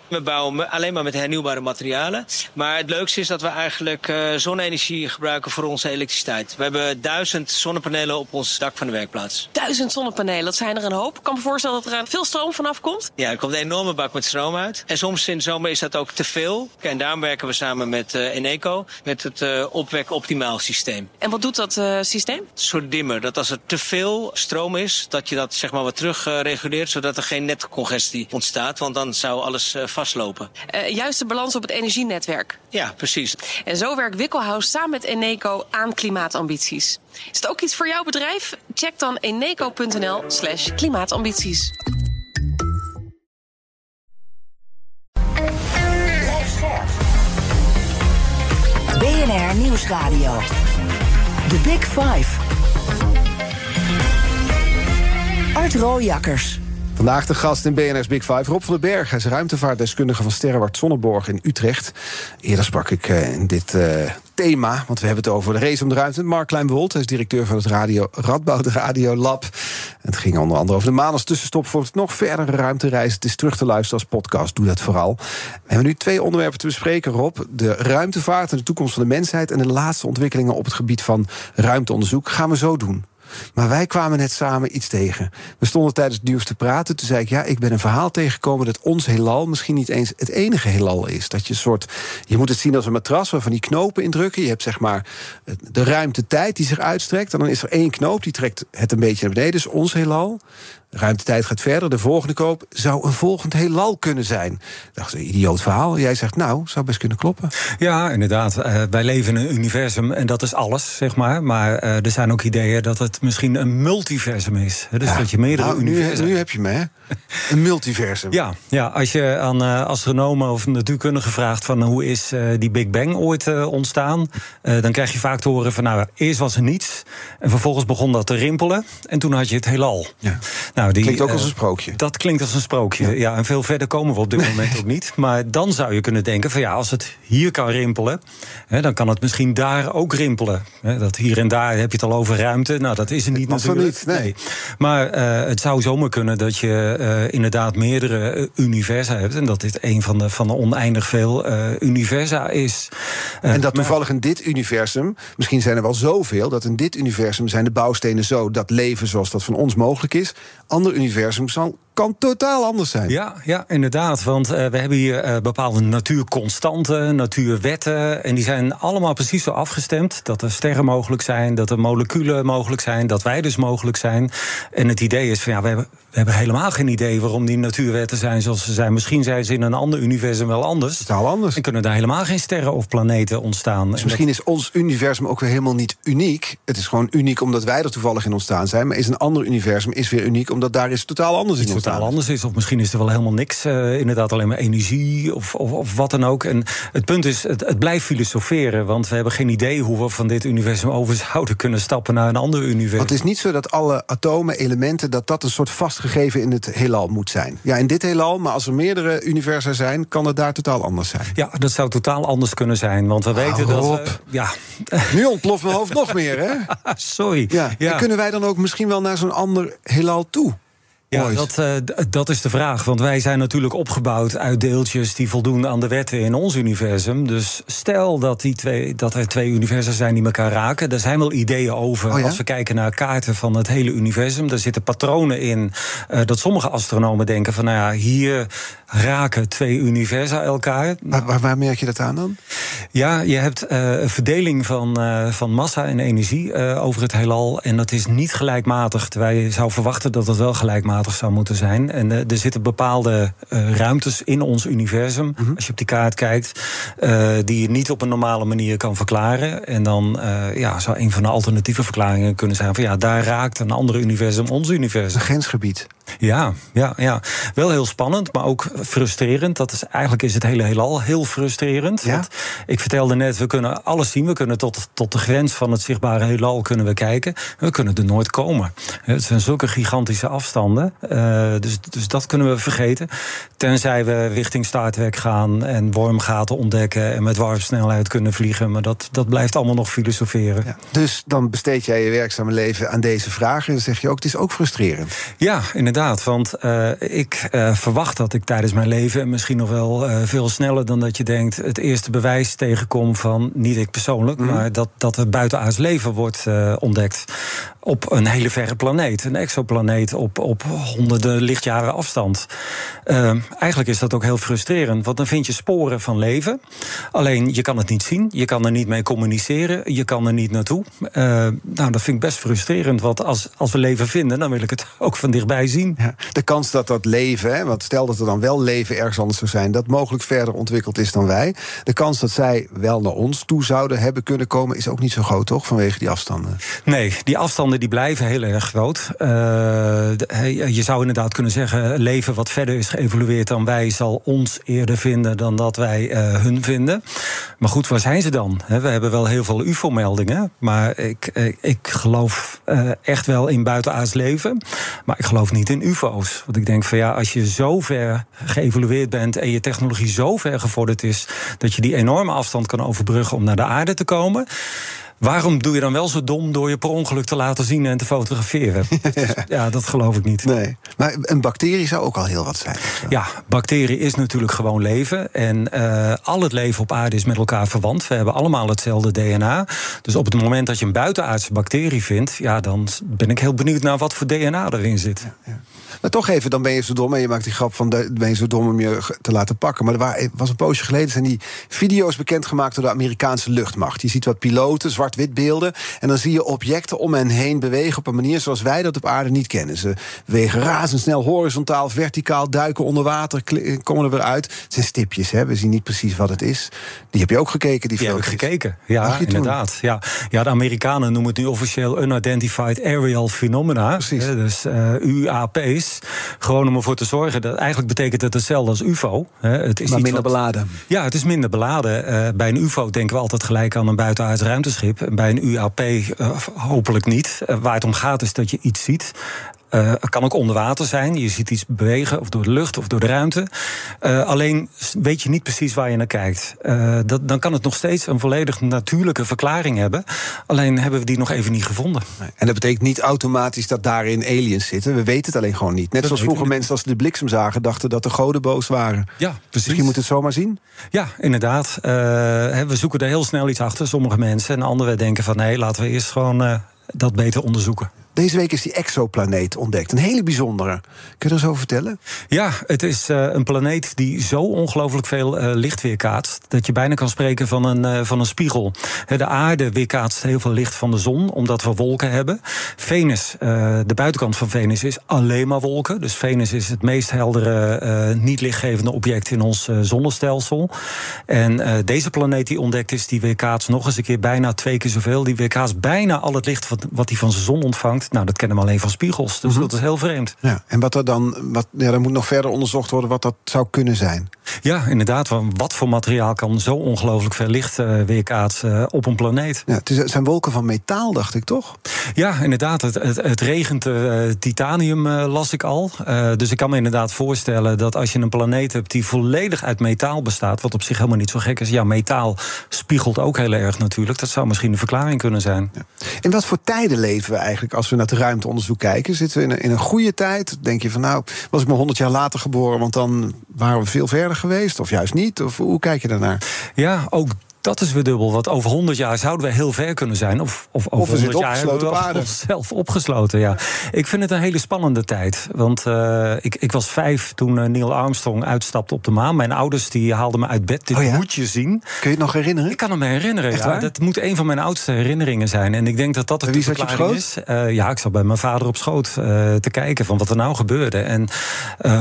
We bouwen alleen maar met hernieuwbare materialen. Maar het leukste is dat we eigenlijk uh, zonne-energie gebruiken voor onze elektriciteit. We hebben duizend zonnepanelen op ons dak van de werkplaats. Duizend zonnepanelen, dat zijn er een hoop. Ik kan me voorstellen dat er veel stroom vanaf komt. Ja, er komt een enorme bak met stroom uit. En soms in de zomer is dat ook te veel. En daarom werken we samen met uh, Eneco, met het uh, opwek optimaal systeem. En wat doet dat systeem? Een soort dimmer. Dat als er te veel stroom is, dat je dat zeg maar wat terug reguleert, zodat er geen netcongestie ontstaat. Want dan zou alles vastlopen. Uh, juist de balans op het energienetwerk. Ja, precies. En zo werkt Wikkelhuis samen met Eneco aan klimaatambities. Is het ook iets voor jouw bedrijf? Check dan eneco.nl slash klimaatambities. BNR Nieuwsradio. The Big Five. Art Rooijakkers. Vandaag de gast in BNR's Big Five, Rob van den Berg. Hij is ruimtevaartdeskundige van Sterrenwaard Zonneborg in Utrecht. Eerder sprak ik uh, in dit uh, thema, want we hebben het over de race om de ruimte. Mark Kleinwold, hij is directeur van het radio, Radboud Radio Lab. Het ging onder andere over de maan als tussenstop voor het nog verdere ruimtereis. Het is terug te luisteren als podcast, doe dat vooral. We hebben nu twee onderwerpen te bespreken, Rob. De ruimtevaart en de toekomst van de mensheid... en de laatste ontwikkelingen op het gebied van ruimteonderzoek. Gaan we zo doen. Maar wij kwamen net samen iets tegen. We stonden tijdens het nieuws te praten. Toen zei ik: Ja, ik ben een verhaal tegengekomen dat ons heelal misschien niet eens het enige heelal is. Dat je een soort. Je moet het zien als een matras waarvan die knopen indrukken. Je hebt zeg maar de ruimte-tijd die zich uitstrekt. En dan is er één knoop die trekt het een beetje naar beneden. Dus ons heelal. Ruimtetijd gaat verder. De volgende koop zou een volgend heelal kunnen zijn. Dat dacht, een idioot verhaal. Jij zegt, nou, zou best kunnen kloppen. Ja, inderdaad. Uh, wij leven in een universum en dat is alles, zeg maar. Maar uh, er zijn ook ideeën dat het misschien een multiversum is. Dus ja, dat je meerdere nou, universen... Nu, nu heb je me, hè? Een multiversum. Ja, ja als je aan uh, astronomen of natuurkundigen vraagt... van hoe is die Big Bang ooit ontstaan... dan krijg je vaak te horen van, nou, eerst was er niets... en vervolgens begon dat te rimpelen en toen had je het heelal. Ja. Nou, die, klinkt ook als een sprookje. Dat klinkt als een sprookje, ja. En veel verder komen we op dit moment ook niet. Maar dan zou je kunnen denken van ja, als het hier kan rimpelen... Hè, dan kan het misschien daar ook rimpelen. Hè, dat hier en daar heb je het al over ruimte. Nou, dat is er niet natuurlijk. Niet, nee. Maar uh, het zou zomaar kunnen dat je uh, inderdaad meerdere uh, universa hebt... en dat dit een van de, van de oneindig veel universa is. en dat toevallig in dit universum... misschien zijn er wel zoveel... dat in dit universum zijn de bouwstenen zo... dat leven zoals dat van ons mogelijk is ander universum zal, kan totaal anders zijn. Ja, ja inderdaad. Want uh, we hebben hier uh, bepaalde natuurconstanten, natuurwetten. En die zijn allemaal precies zo afgestemd dat er sterren mogelijk zijn, dat er moleculen mogelijk zijn, dat wij dus mogelijk zijn. En het idee is van ja, we hebben, we hebben helemaal geen idee waarom die natuurwetten zijn zoals ze zijn. Misschien zijn ze in een ander universum wel anders. Totaal anders. En kunnen daar helemaal geen sterren of planeten ontstaan. Dus misschien is ons universum ook weer helemaal niet uniek. Het is gewoon uniek omdat wij er toevallig in ontstaan zijn. Maar is een ander universum is weer uniek omdat daar is totaal anders in ontstaan. Totaal anders is. Of misschien is er wel helemaal niks. Uh, inderdaad, alleen maar energie of, of, of, wat dan ook. En het punt is, het, het blijft filosoferen. Want we hebben geen idee hoe we van dit universum over zouden kunnen stappen naar een ander universum. Want het is niet zo dat alle atomen, elementen, dat dat een soort vastgegeven in het heelal moet zijn. Ja, in dit heelal, maar als er meerdere universa zijn, kan het daar totaal anders zijn. Ja, dat zou totaal anders kunnen zijn. Want we weten dat. Ja. Nu ontploft mijn hoofd nog meer, hè? Sorry. Ja. ja. En kunnen wij dan ook misschien wel naar zo'n ander heelal toe? Ja, ooit? dat, eh, dat is de vraag. Want wij zijn natuurlijk opgebouwd uit deeltjes die voldoen aan de wetten in ons universum. Dus stel dat, die twee, dat er twee universa zijn die elkaar raken. Daar zijn wel ideeën over. Oh ja? Als we kijken naar kaarten van het hele universum. Daar zitten patronen in. eh, dat sommige astronomen denken van nou ja, hier raken twee universa elkaar. Waar, waar, waar merk je dat aan dan? Ja, je hebt eh, een verdeling van, van massa en energie over het heelal. En dat is niet gelijkmatig. Terwijl je zou verwachten dat het wel gelijkmatig zou moeten zijn. En eh, er zitten bepaalde eh, ruimtes in ons universum, als je op die kaart kijkt, eh, die je niet op een normale manier kan verklaren. En dan ja, zou een van de alternatieve verklaringen kunnen zijn van ja, daar raakt een ander universum ons Een universum. grensgebied. Ja, ja, ja. Wel heel spannend, maar ook frustrerend. Dat is, eigenlijk is het hele heelal heel frustrerend. Ja? Want ik vertelde net, we kunnen alles zien. We kunnen tot, tot de grens van het zichtbare heelal kunnen we kijken. We kunnen er nooit komen. Het zijn zulke gigantische afstanden. Eh, dus, dus dat kunnen we vergeten. Tenzij we richting Star Trek gaan en wormgaten ontdekken... en met warpsnelheid kunnen vliegen. Maar dat, dat blijft allemaal nog filosoferen. Ja. Dus dan besteed jij je werkzame leven aan deze vragen. En dan zeg je ook, het is ook frustrerend. Ja, inderdaad. Want eh, ik eh, verwacht dat ik tijdens mijn leven, en misschien nog wel eh, veel sneller dan dat je denkt, het eerste bewijs tegenkom van, niet ik persoonlijk, maar dat, dat er buitenaards leven wordt ontdekt. Op een hele verre planeet. Een exoplaneet op, op honderden lichtjaren afstand. Eh, eigenlijk is dat ook heel frustrerend. Want dan vind je sporen van leven. Alleen je kan het niet zien. Je kan er niet mee communiceren. Je kan er niet naartoe. Eh, nou, dat vind ik best frustrerend. Want als, als we leven vinden, dan wil ik het ook van dichtbij zien. De kans dat dat leven, hè, want stel dat er dan wel leven ergens anders zou zijn, dat mogelijk verder ontwikkeld is dan wij. De kans dat zij wel naar ons toe zouden hebben kunnen komen, is ook niet zo groot, toch? Vanwege die afstanden. Nee, die afstanden die blijven heel erg groot. Eh, je zou inderdaad kunnen zeggen... leven wat verder is geëvolueerd dan wij... zal ons eerder vinden dan dat wij eh, hun vinden. Maar goed, waar zijn ze dan? We hebben wel heel veel ufo-meldingen... maar ik, ik, geloof eh, echt wel in buitenaards leven. Maar ik geloof niet in ufo's. Want ik denk van ja, als je zo ver geëvolueerd bent... en je technologie zo ver gevorderd is... dat je die enorme afstand kan overbruggen om naar de aarde te komen... Waarom doe je dan wel zo dom door je per ongeluk te laten zien en te fotograferen? ja, dat geloof ik niet. Nee. Maar een bacterie zou ook al heel wat zijn. zo. Ja, bacterie is natuurlijk gewoon leven. En eh, al het leven op aarde is met elkaar verwant. We hebben allemaal hetzelfde DNA. Dus op het moment dat je een buitenaardse bacterie vindt... ja, dan ben ik heel benieuwd naar wat voor DNA erin zit. Maar toch even, dan ben je zo dom. En je maakt die grap van, ben je zo dom om je te laten pakken. Maar er wa- was een poosje geleden, zijn die video's bekendgemaakt door de Amerikaanse luchtmacht. Je ziet wat piloten, zwart-wit beelden. En dan zie je objecten om hen heen bewegen op een manier zoals wij dat op aarde niet kennen. Ze bewegen razendsnel, horizontaal, verticaal, duiken onder water, kli- komen er weer uit. Het zijn stipjes, hè? we zien niet precies wat het is. Die heb je ook gekeken, die Die heb ik gekeken. Ja, toen? inderdaad. Ja. ja, de Amerikanen noemen het nu officieel Unidentified Aerial Phenomena. Precies. Hè, Dus eh, UAP's. Gewoon om ervoor te zorgen dat eigenlijk betekent het hetzelfde als UFO. Hè. Het is Maar minder wat- beladen. Ja, het is minder beladen. Eh, bij een UFO denken we altijd gelijk aan een buitenaards ruimteschip. Bij een UAP eh, hopelijk niet. Eh, waar het om gaat is dat je iets ziet. Eh, het kan ook onder water zijn. Je ziet iets bewegen, of door de lucht of door de ruimte. Eh, alleen weet je niet precies waar je naar kijkt. Eh, dat, dan kan het nog steeds een volledig natuurlijke verklaring hebben. Alleen hebben we die nog even niet gevonden. En dat betekent niet automatisch dat daarin aliens zitten. We weten het alleen gewoon niet. Net Dat zoals vroeger mensen als ze de bliksem zagen... dachten dat de goden boos waren. Ja, precies. Misschien moet het zomaar zien. Ja, inderdaad. We zoeken er heel snel iets achter, sommige mensen. En anderen denken van nee, laten we eerst gewoon dat beter onderzoeken. Deze week is die exoplaneet ontdekt. Een hele bijzondere. Kun je eens over vertellen? Ja, het is eh, een planeet die zo ongelooflijk veel eh, licht weerkaatst... dat je bijna kan spreken van een, eh, van een spiegel. De aarde weerkaatst heel veel licht van de zon, omdat we wolken hebben. Venus, de buitenkant van Venus, is alleen maar wolken. Dus Venus is het meest heldere, eh, niet lichtgevende object in ons zonnestelsel. En deze planeet die ontdekt is, die weerkaatst nog eens een keer bijna twee keer zoveel. Die weerkaatst bijna al het licht wat, wat hij van zijn zon ontvangt. Nou, dat kennen we alleen van spiegels. Dus dat is heel vreemd. Ja. En wat er dan. Wat, ja, er moet nog verder onderzocht worden wat dat zou kunnen zijn. Ja, inderdaad. Wat voor materiaal kan zo ongelooflijk veel licht uh, weerkaatsen op een planeet? Ja, het, is, zijn wolken van metaal, dacht ik toch? Ja, inderdaad. Het, het, het regent uh, titanium, uh, las ik al. dus ik kan me inderdaad voorstellen dat als je een planeet hebt die volledig uit metaal bestaat, wat op zich helemaal niet zo gek is. Ja, metaal spiegelt ook heel erg natuurlijk. Dat zou misschien een verklaring kunnen zijn. Ja. In wat voor tijden leven we eigenlijk als we naar het ruimteonderzoek kijken? Zitten we in een, in een goede tijd? Denk je van nou, was ik maar honderd jaar later geboren, want dan waren we veel verder geweest? Of juist niet? Of hoe kijk je daarnaar? Ja, ook dat is weer dubbel. Want over 100 jaar zouden we heel ver kunnen zijn. Of, of over 100 jaar hebben we onszelf opgesloten. Ja. Ik vind het een hele spannende tijd. Want uh, ik, ik was vijf toen uh, Neil Armstrong uitstapte op de maan. Mijn ouders die haalden me uit bed. Dit oh ja? moet je zien. Kun je het nog herinneren? Ik kan het me herinneren. Ja. Dat moet een van mijn oudste herinneringen zijn. En ik denk dat dat de verklaring is. Uh, ja, ik zat bij mijn vader op schoot te kijken van wat er nou gebeurde. En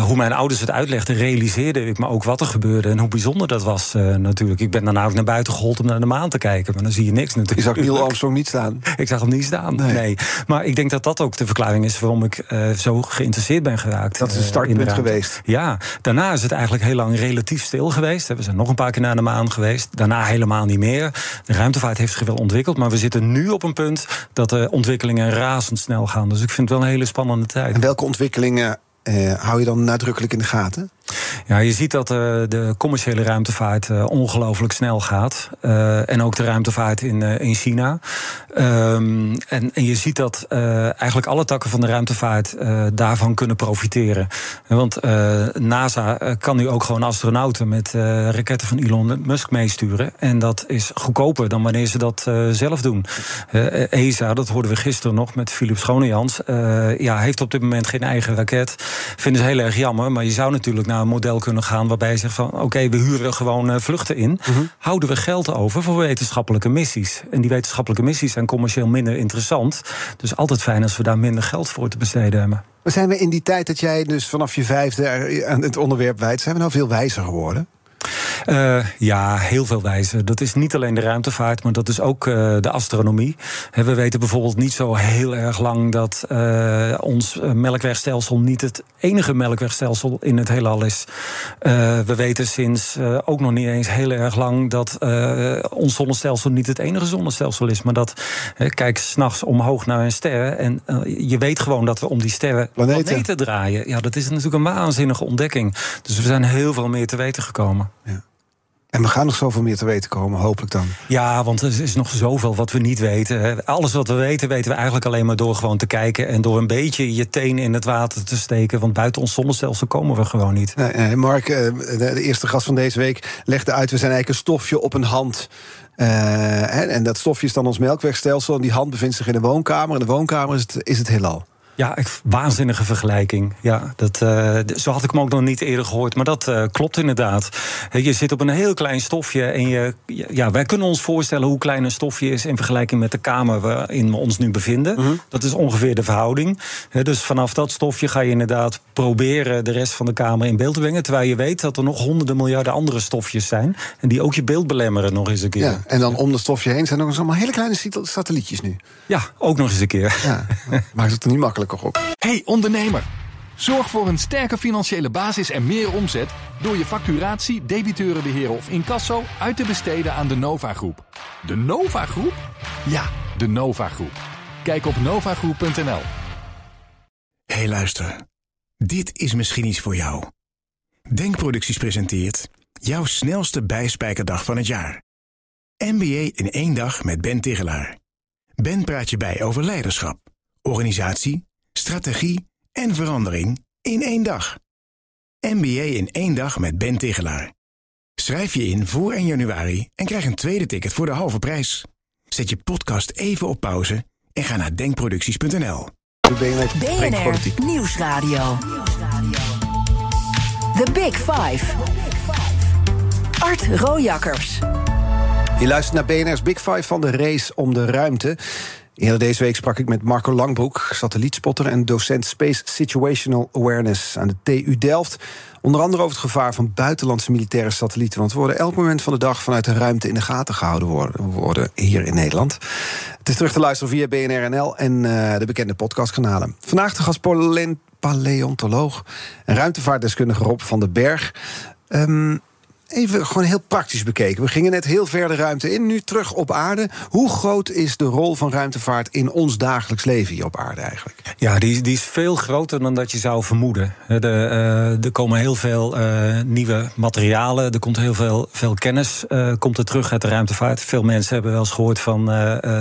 hoe mijn ouders het uitlegden, realiseerde ik me ook wat er gebeurde. En hoe bijzonder dat was natuurlijk. Ik ben daarna ook naar buiten gehold om naar de maan te kijken. Maar dan zie je niks natuurlijk. Je zag Neil Armstrong niet staan? ik zag hem niet staan, nee. Maar ik denk dat dat ook de verklaring is... waarom ik uh, zo geïnteresseerd ben geraakt. Dat is een startpunt uh, geweest. Ja, daarna is het eigenlijk heel lang relatief stil geweest. We zijn nog een paar keer naar de maan geweest. Daarna helemaal niet meer. De ruimtevaart heeft zich wel ontwikkeld. Maar we zitten nu op een punt dat de ontwikkelingen razendsnel gaan. Dus ik vind het wel een hele spannende tijd. En welke ontwikkelingen uh, hou je dan nadrukkelijk in de gaten? Ja, je ziet dat uh, de commerciële ruimtevaart uh, ongelooflijk snel gaat. Uh, en ook de ruimtevaart in, in China. Um, en, en, je ziet dat eigenlijk alle takken van de ruimtevaart daarvan kunnen profiteren. Want NASA kan nu ook gewoon astronauten met raketten van Elon Musk meesturen. En dat is goedkoper dan wanneer ze dat zelf doen. ESA, dat hoorden we gisteren nog met Philip Schonejans. ja, heeft op dit moment geen eigen raket. Vinden ze heel erg jammer. Maar je zou natuurlijk een model kunnen gaan waarbij je zegt van oké, we huren gewoon uh, vluchten in. Mhm. Houden we geld over voor wetenschappelijke missies. En die wetenschappelijke missies zijn commercieel minder interessant. Dus altijd fijn als we daar minder geld voor te besteden hebben. Maar zijn we in die tijd dat jij dus vanaf je vijfde aan het onderwerp wijdt, zijn we nou veel wijzer geworden? Uh, ja, heel veel wijzen. Dat is niet alleen de ruimtevaart, maar dat is ook uh, de astronomie. we weten bijvoorbeeld niet zo heel erg lang dat uh, ons melkwegstelsel niet het enige melkwegstelsel in het heelal is. we weten sinds ook nog niet eens heel erg lang dat ons zonnestelsel niet het enige zonnestelsel is. Maar dat, kijk s'nachts omhoog naar een ster en je weet gewoon dat we om die sterren planeten. planeten draaien. Ja, dat is natuurlijk een waanzinnige ontdekking. Dus we zijn heel veel meer te weten gekomen. Ja. En we gaan nog zoveel meer te weten komen, hopelijk dan. Ja, want er is nog zoveel wat we niet weten. Alles wat we weten, weten we eigenlijk alleen maar door gewoon te kijken... en door een beetje je teen in het water te steken. Want buiten ons zonnestelsel komen we gewoon niet. Nee, Mark, eh, de eerste gast van deze week legde uit... we zijn eigenlijk een stofje op een hand... Uh, en dat stofje is dan ons melkwegstelsel. En die hand bevindt zich in de woonkamer. En de woonkamer is het, is het heelal. Ja, waanzinnige vergelijking. Ja, dat, uh, zo had ik hem ook nog niet eerder gehoord. Maar dat uh, klopt inderdaad. Je zit op een heel klein stofje. En je, ja, wij kunnen ons voorstellen hoe klein een stofje is in vergelijking met de kamer waarin we ons nu bevinden. Mhm. Dat is ongeveer de verhouding. Dus vanaf dat stofje ga je inderdaad proberen de rest van de kamer in beeld te brengen. Terwijl je weet dat er nog honderden miljarden andere stofjes zijn. En die ook je beeld belemmeren nog eens een keer. Ja, en dan om dat stofje heen zijn nog eens allemaal hele kleine satellietjes nu. Ja, ook nog eens een keer. Ja, maakt het niet makkelijk Hey ondernemer, zorg voor een sterke financiële basis en meer omzet door je facturatie, debiteurenbeheer of incasso uit te besteden aan de Nova Groep. De Nova Groep? Ja, de Nova Groep. Kijk op novagroep.nl. Hey luister, dit is misschien iets voor jou. Denkproducties presenteert jouw snelste bijspijkerdag van het jaar. MBA in één dag met Ben Tigelaar. Ben praat je bij over leiderschap, organisatie strategie en verandering in één dag. MBA in één dag met Ben Tigelaar. Schrijf je in voor 1 januari en krijg een tweede ticket voor de halve prijs. Zet je podcast even op pauze en ga naar denkproducties.nl. BNR Nieuwsradio. The Big Five. Art Rojakkers. Je luistert naar BNR's Big Five van de race om de ruimte. Eerder deze week sprak ik met Marco Langbroek, satellietspotter en docent Space Situational Awareness aan de TU Delft. Onder andere over het gevaar van buitenlandse militaire satellieten. Want we worden elk moment van de dag vanuit de ruimte in de gaten gehouden worden, hier in Nederland. Het is terug te luisteren via BNRNL en uh, de bekende podcastkanalen. Vandaag de gast paleontoloog en ruimtevaartdeskundige Rob van den Berg. Ehm, Even gewoon heel praktisch bekeken. We gingen net heel ver de ruimte in, nu terug op aarde. Hoe groot is de rol van ruimtevaart in ons dagelijks leven hier op aarde eigenlijk? Ja, die, die is veel groter dan dat je zou vermoeden. De, uh, er komen heel veel uh, nieuwe materialen, er komt heel veel, veel kennis uh, komt er terug uit de ruimtevaart. Veel mensen hebben wel eens gehoord van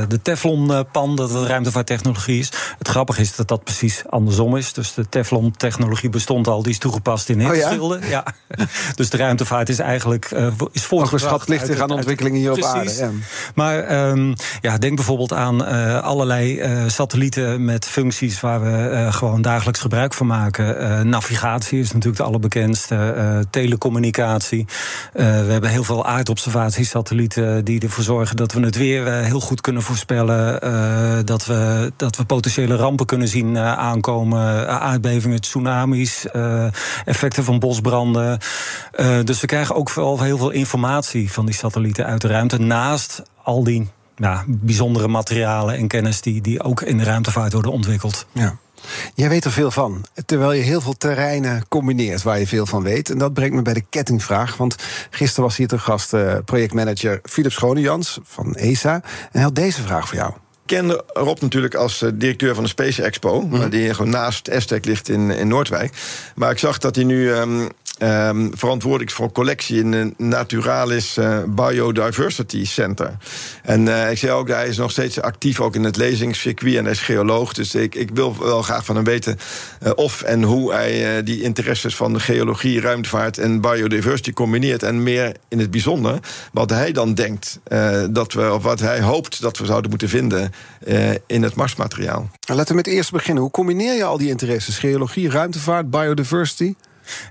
de Teflon-pan, dat het ruimtevaarttechnologie is. Het grappige is dat dat precies andersom is. Dus de Teflon-technologie bestond al, die is toegepast in hitteschilden. Oh ja? ja. dus de ruimtevaart is eigenlijk eigenlijk uh, is voortgebracht. ligt zich aan ontwikkelingen hier op aarde. Ja. Maar um, ja, denk bijvoorbeeld aan uh, allerlei uh, satellieten met functies waar we gewoon dagelijks gebruik van maken. navigatie is natuurlijk de allerbekendste. telecommunicatie. we hebben heel veel aardobservatiesatellieten die ervoor zorgen dat we het weer heel goed kunnen voorspellen. dat, we, dat we potentiële rampen kunnen zien aankomen. aardbevingen, tsunamis, effecten van bosbranden. dus we krijgen ook ook heel veel informatie van die satellieten uit de ruimte. Naast al die ja, bijzondere materialen en kennis die, die ook in de ruimtevaart worden ontwikkeld. Ja. Jij weet er veel van, terwijl je heel veel terreinen combineert waar je veel van weet. En dat brengt me bij de kettingvraag. Want gisteren was hier te gast uh, projectmanager Philip Schonejans van ESA. En hij had deze vraag voor jou kende Rob natuurlijk als uh, directeur van de Space Expo, mm. die gewoon naast Aztec ligt in, in Noordwijk. Maar ik zag dat hij nu um, um, verantwoordelijk voor collectie in de Naturalis uh, Biodiversity Center. En uh, ik zei ook, hij is nog steeds actief ook in het lezingscircuit en hij is geoloog. Dus ik, ik wil wel graag van hem weten of en hoe hij die interesses van geologie, ruimtevaart en biodiversity combineert. En meer in het bijzonder wat hij dan denkt dat we, of wat hij hoopt dat we zouden moeten vinden in het Marsmateriaal. Laten we met eerst beginnen. Hoe combineer je al die interesses? Geologie, ruimtevaart, biodiversity?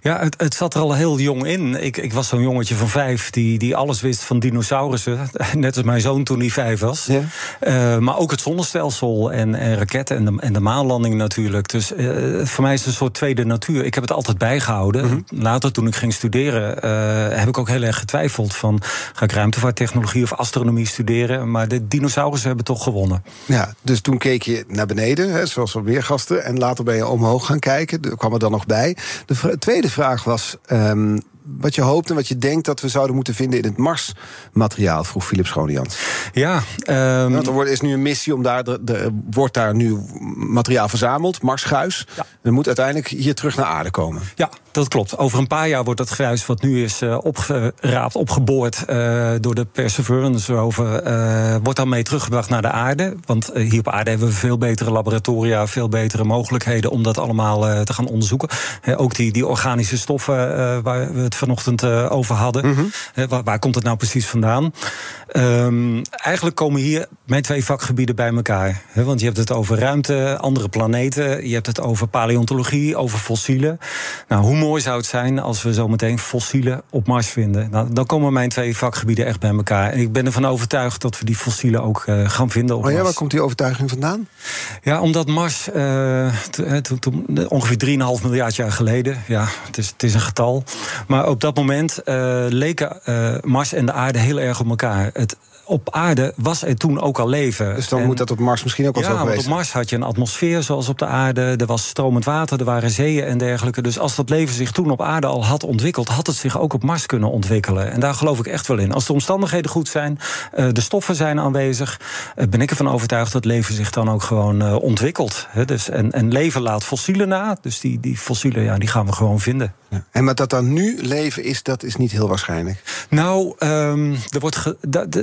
Ja, het, het, zat er al heel jong in. Ik, ik was zo'n jongetje van vijf die, die alles wist van dinosaurussen. Net als mijn zoon toen hij vijf was. Ja. Uh, maar ook het zonnestelsel en, en raketten en de, en de maanlanding natuurlijk. Dus uh, voor mij is het een soort tweede natuur. Ik heb het altijd bijgehouden. Mm -hmm. Later, toen ik ging studeren, uh, heb ik ook heel erg getwijfeld van... ga ik ruimtevaarttechnologie of astronomie studeren? Maar de dinosaurussen hebben toch gewonnen. Ja, dus toen keek je naar beneden, hè, zoals al meer gasten... en later ben je omhoog gaan kijken. Er kwam er dan nog bij. De tweede vraag was. Um, wat je hoopt en wat je denkt dat we zouden moeten vinden in het Marsmateriaal, vroeg Philip Schonejans. Ja, um... Want er wordt, is nu een missie om daar, de, de, wordt daar nu materiaal verzameld, Marsguis. Ja. Er moet uiteindelijk hier terug naar aarde komen. Ja, dat klopt. Over een paar jaar wordt dat gruis wat nu is uh, opgeraapt, opgeboord uh, door de Perseverance rover, uh, wordt dan mee teruggebracht naar de aarde. Want hier op aarde hebben we veel betere laboratoria, veel betere mogelijkheden om dat allemaal te gaan onderzoeken. ook die, die organische stoffen waar we het vanochtend over hadden. Mm -hmm. waar, waar, komt het nou precies vandaan? Um, eigenlijk komen hier mijn twee vakgebieden bij elkaar. want je hebt het over ruimte, andere planeten. Je hebt het over paleontologie, over fossielen. Nou, hoe mooi zou het zijn als we zometeen fossielen op Mars vinden? Nou, dan komen mijn twee vakgebieden echt bij elkaar. En ik ben ervan overtuigd dat we die fossielen ook uh, gaan vinden op oh ja, Mars. Waar komt die overtuiging vandaan? Ja, omdat Mars uh, ongeveer 3,5 miljard jaar geleden... ja, het is, het is een getal... maar op dat moment uh, leken Mars en de aarde heel erg op elkaar het, op aarde was er toen ook al leven. Dus dan moet dat op Mars misschien ook al ja, zo geweest want op Mars had je een atmosfeer zoals op de aarde. Er was stromend water, er waren zeeën en dergelijke. Dus als dat leven zich toen op aarde al had ontwikkeld... had het zich ook op Mars kunnen ontwikkelen. En daar geloof ik echt wel in. Als de omstandigheden goed zijn, uh, de stoffen zijn aanwezig... Uh, ben ik ervan overtuigd dat leven zich dan ook gewoon uh, ontwikkelt. Dus, en, en leven laat fossielen na. Dus die, die fossielen ja, die gaan we gewoon vinden. En maar dat dan nu leven is, dat is niet heel waarschijnlijk. Nou, um, er wordt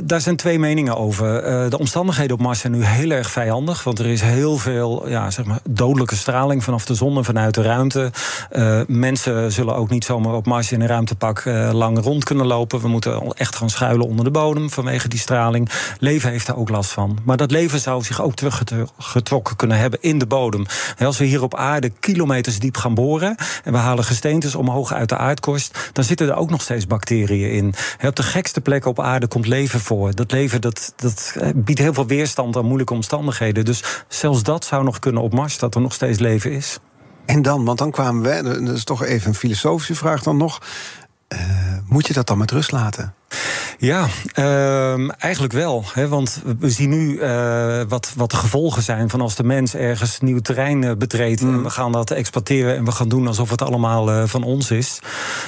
daar zijn twee meningen over. Uh, de omstandigheden op Mars zijn nu heel erg vijandig. Want er is heel veel ja, zeg maar, dodelijke straling vanaf de zon en vanuit de ruimte. Uh, mensen zullen ook niet zomaar op Mars in een ruimtepak uh, lang rond kunnen lopen. We moeten echt gaan schuilen onder de bodem vanwege die straling. Leven heeft daar ook last van. Maar dat leven zou zich ook teruggetrokken kunnen hebben in de bodem. En als we hier op aarde kilometers diep gaan boren en we halen gesteentes omhoog uit de aardkorst, dan zitten er ook nog steeds bacteriën in. En op de gekste plekken op aarde komt leven voor. Dat leven dat, dat biedt heel veel weerstand aan moeilijke omstandigheden. Dus zelfs dat zou nog kunnen op Mars, dat er nog steeds leven is. En dan, want dan kwamen we, dat is toch even een filosofische vraag dan nog. Uh, moet je dat dan met rust laten? Ja, uh, eigenlijk wel. Hè, want we zien nu uh, wat, wat de gevolgen zijn van als de mens ergens nieuw terrein uh, betreedt. Mm. En we gaan dat exploiteren en we gaan doen alsof het allemaal uh, van ons is.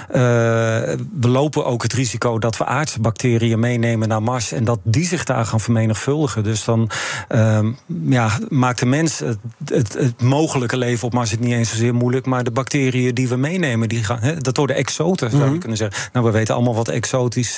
we lopen ook het risico dat we aardse bacteriën meenemen naar Mars en dat die zich daar gaan vermenigvuldigen. Dus dan ehm, ja, maakt de mens het, het, het, mogelijke leven op Mars het niet eens zozeer moeilijk. Maar de bacteriën die we meenemen, die gaan, hè, dat worden exoten, zou je mm. kunnen zeggen. Nou, we weten allemaal wat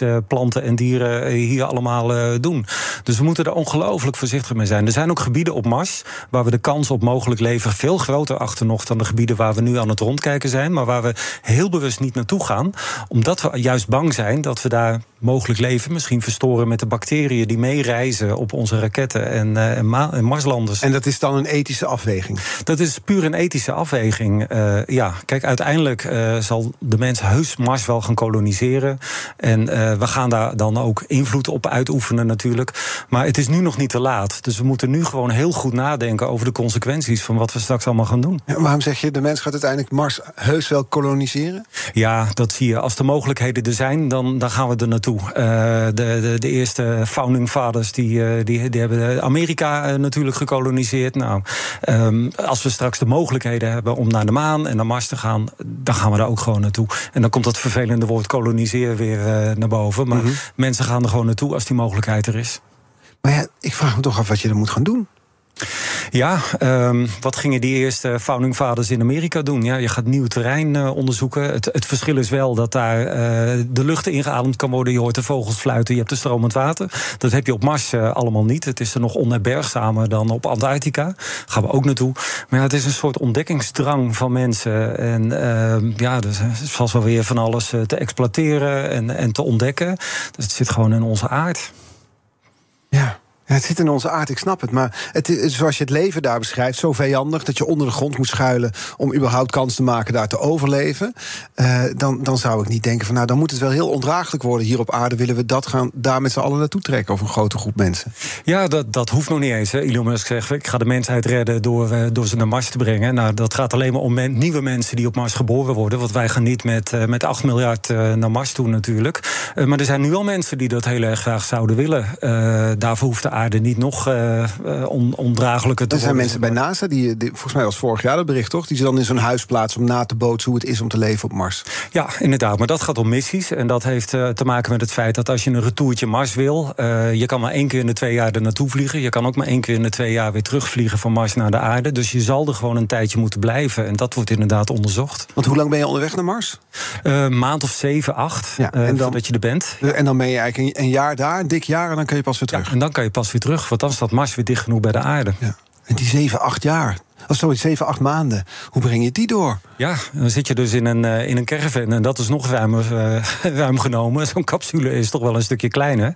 exotische planten en dieren eh, hier allemaal eh, doen. Dus we moeten er ongelooflijk voorzichtig mee zijn. Er zijn ook gebieden op Mars waar we de kans op mogelijk leven veel groter achter nog dan de gebieden waar we nu aan het rondkijken zijn, maar waar we heel bewust niet naartoe gaan, omdat we juist bang zijn dat we daar mogelijk leven misschien verstoren met de bacteriën die meereizen op onze raketten en, uh, en, Marslanders. En dat is dan een ethische afweging? Dat is puur een ethische afweging. Uh, ja, kijk, uiteindelijk uh, zal de mens heus Mars wel gaan koloniseren. En we gaan daar dan ook invloed op uitoefenen natuurlijk. Maar het is nu nog niet te laat. Dus we moeten nu gewoon heel goed nadenken over de consequenties van wat we straks allemaal gaan doen. Ja, waarom zeg je, de mens gaat uiteindelijk Mars heus wel koloniseren? Ja, dat zie je. Als de mogelijkheden er zijn, dan, dan gaan we er naartoe. Uh, de, de, de, eerste founding fathers die, uh, die, die hebben Amerika uh, natuurlijk gekoloniseerd. Nou, um, als we straks de mogelijkheden hebben om naar de maan en naar Mars te gaan, dan gaan we daar ook gewoon naartoe. En dan komt dat vervelende woord koloniseren weer naar boven. Maar mm -hmm. mensen gaan er gewoon naartoe als die mogelijkheid er is. Maar ja, ik vraag me toch af wat je er moet gaan doen. Ja, um, wat gingen die eerste founding fathers in Amerika doen? Ja, je gaat nieuw terrein uh, onderzoeken. Het, het, verschil is wel dat daar uh, de lucht ingeademd kan worden. Je hoort de vogels fluiten, je hebt de stromend water. Dat heb je op Mars uh, allemaal niet. Het is er nog onherbergzamer dan op Antarctica. Gaan we ook naartoe. Maar het is een soort ontdekkingsdrang van mensen. En ehm, ja, dus het vast wel weer van alles te exploiteren en, en te ontdekken. Dus het zit gewoon in onze aard. Ja. Het zit in onze aard, ik snap het. Maar het is, zoals je het leven daar beschrijft, zo vijandig dat je onder de grond moet schuilen om überhaupt kans te maken daar te overleven. Uh, dan, dan zou ik niet denken van nou, dan moet het wel heel ondraaglijk worden hier op aarde. Willen we dat gaan daar met z'n allen naartoe trekken of een grote groep mensen? Ja, dat, dat hoeft nog niet eens. Hè. Elon Musk zegt, ik ga de mensheid redden door, uh, door ze naar Mars te brengen. Nou, dat gaat alleen maar om nieuwe mensen die op Mars geboren worden. Want wij gaan niet met, uh, met 8 miljard naar Mars toe natuurlijk. maar er zijn nu al mensen die dat heel erg graag zouden willen. daarvoor hoeft de aarde niet nog uh, on, ondraaglijker te Er zijn mensen bij NASA, die, die, volgens mij was vorig jaar dat bericht toch, die ze dan in zo'n huis plaatsen om na te bootsen hoe het is om te leven op Mars. Ja, inderdaad. Maar dat gaat om missies. En dat heeft uh, te maken met het feit dat als je een retourtje Mars wil, je kan maar één keer in de twee jaar er naartoe vliegen. Je kan ook maar één keer in de twee jaar weer terugvliegen van Mars naar de aarde. Dus je zal er gewoon een tijdje moeten blijven. En dat wordt inderdaad onderzocht. Want hoe lang ben je onderweg naar Mars? Maand of zeven, acht. Ja, en dan, voordat je er bent. En dan ben je eigenlijk een, een jaar daar, een dik jaar, en dan kun je pas weer terug. Ja, en dan kan je pas weer terug want dan staat Mars weer dicht genoeg bij de aarde. En die 7, 8 jaar, of sorry, 7, 8 maanden. Hoe breng je die door? Ja, dan zit je dus in een, uh, in een caravan. En dat is nog ruimer, uh, ruim genomen. Zo'n capsule is toch wel een stukje kleiner.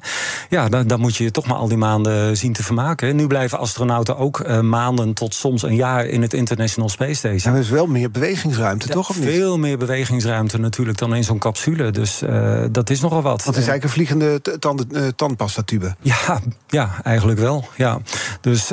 Ja, dan, dan moet je toch maar al die maanden zien te vermaken. Nu blijven astronauten ook uh, maanden tot soms een jaar in het International Space Station. er is wel meer bewegingsruimte, ja, toch? Of veel niet? meer bewegingsruimte natuurlijk dan in zo'n capsule. Dus dat is nogal wat. Want het is eigenlijk een vliegende tand, tandpastatube. Ja, ja, eigenlijk wel. Ja. Dus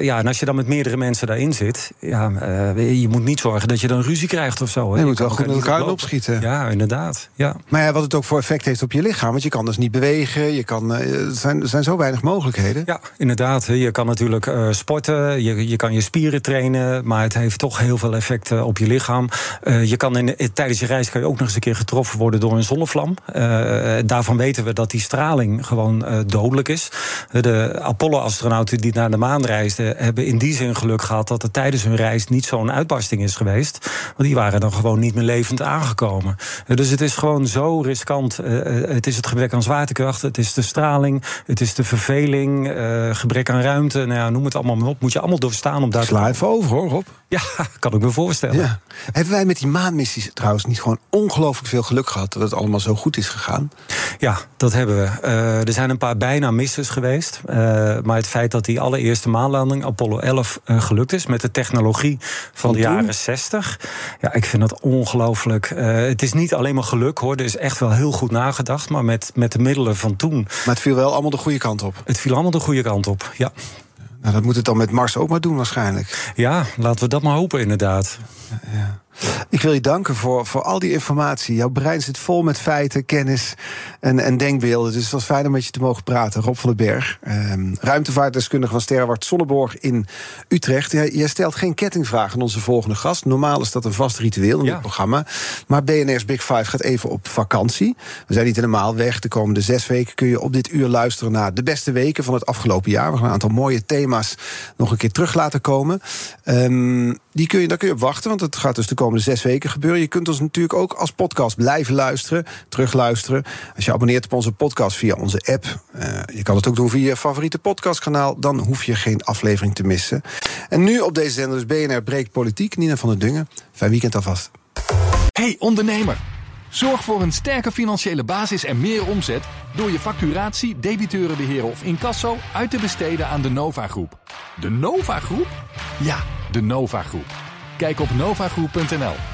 ja, en als je dan met meerdere mensen daarin zit, ja, je moet niet zorgen dat je dan ruzie krijgt of zo. Hè? Je moet wel goed elkaar opschieten. Ja, inderdaad. Ja. Maar ja, wat het ook voor effect heeft op je lichaam. Want je kan dus niet bewegen. Je kan, er, zijn, er zijn zo weinig mogelijkheden. Ja, inderdaad. Je kan natuurlijk uh, sporten. Je, je kan je spieren trainen. Maar het heeft toch heel veel effecten op je lichaam. Uh, je kan in, tijdens je reis kan je ook nog eens een keer getroffen worden door een zonnevlam. Daarvan weten we dat die straling gewoon dodelijk is. De Apollo-astronauten die naar de maan reisden... hebben in die zin geluk gehad dat er tijdens hun reis niet zo'n uitbarsting is geweest. Want die waren dan gewoon niet meer levend aangekomen. Dus het is gewoon zo riskant. Het is het gebrek aan zwaartekracht, het is de straling, het is de verveling, gebrek aan ruimte. Nou ja, noem het allemaal maar op. Moet je allemaal doorstaan om daar Sla even over hoor, Rob. Ja, kan ik me voorstellen. Ja. Hebben wij met die maanmissies trouwens niet gewoon ongelooflijk veel geluk gehad dat het allemaal zo goed is gegaan? Ja, dat hebben we. Uh, er zijn een paar bijna misses geweest. Maar het feit dat die allereerste maanlanding, Apollo 11, uh, gelukt is met de technologie van, de jaren 60. Ja, ik vind dat ongelooflijk. het is niet alleen maar geluk hoor. Er is echt wel heel goed nagedacht. Maar met, met de middelen van toen. Maar het viel wel allemaal de goede kant op. Het viel allemaal de goede kant op, ja. Nou, dat moet het dan met Mars ook maar doen waarschijnlijk. Ja, laten we dat maar hopen inderdaad. Ja. Ik wil je danken voor, voor al die informatie. Jouw brein zit vol met feiten, kennis en, en denkbeelden. Dus het was fijn om met je te mogen praten. Rob van den Berg, um, ruimtevaartdeskundige van Sterrenwacht Sonneborg in Utrecht. Jij, stelt geen kettingvragen aan onze volgende gast. Normaal is dat een vast ritueel in ja. het programma. Maar BNR's Big Five gaat even op vakantie. We zijn niet helemaal weg. De komende zes weken kun je op dit uur luisteren naar de beste weken van het afgelopen jaar. We gaan een aantal mooie thema's nog een keer terug laten komen. Um, die kun je, daar kun je op wachten, want het gaat dus de komende zes weken gebeuren. Je kunt ons natuurlijk ook als podcast blijven luisteren, terugluisteren. Als je abonneert op onze podcast via onze app. Uh, je kan het ook doen via je favoriete podcastkanaal. Dan hoef je geen aflevering te missen. En nu op deze zender dus BNR Breekt Politiek. Nina van der Dungen. Fijn weekend alvast. Hey ondernemer. Zorg voor een sterke financiële basis en meer omzet door je facturatie, debiteurenbeheer of incasso uit te besteden aan de Nova Groep. De Nova Groep? Ja, de Nova Groep. Kijk op novagroep.nl.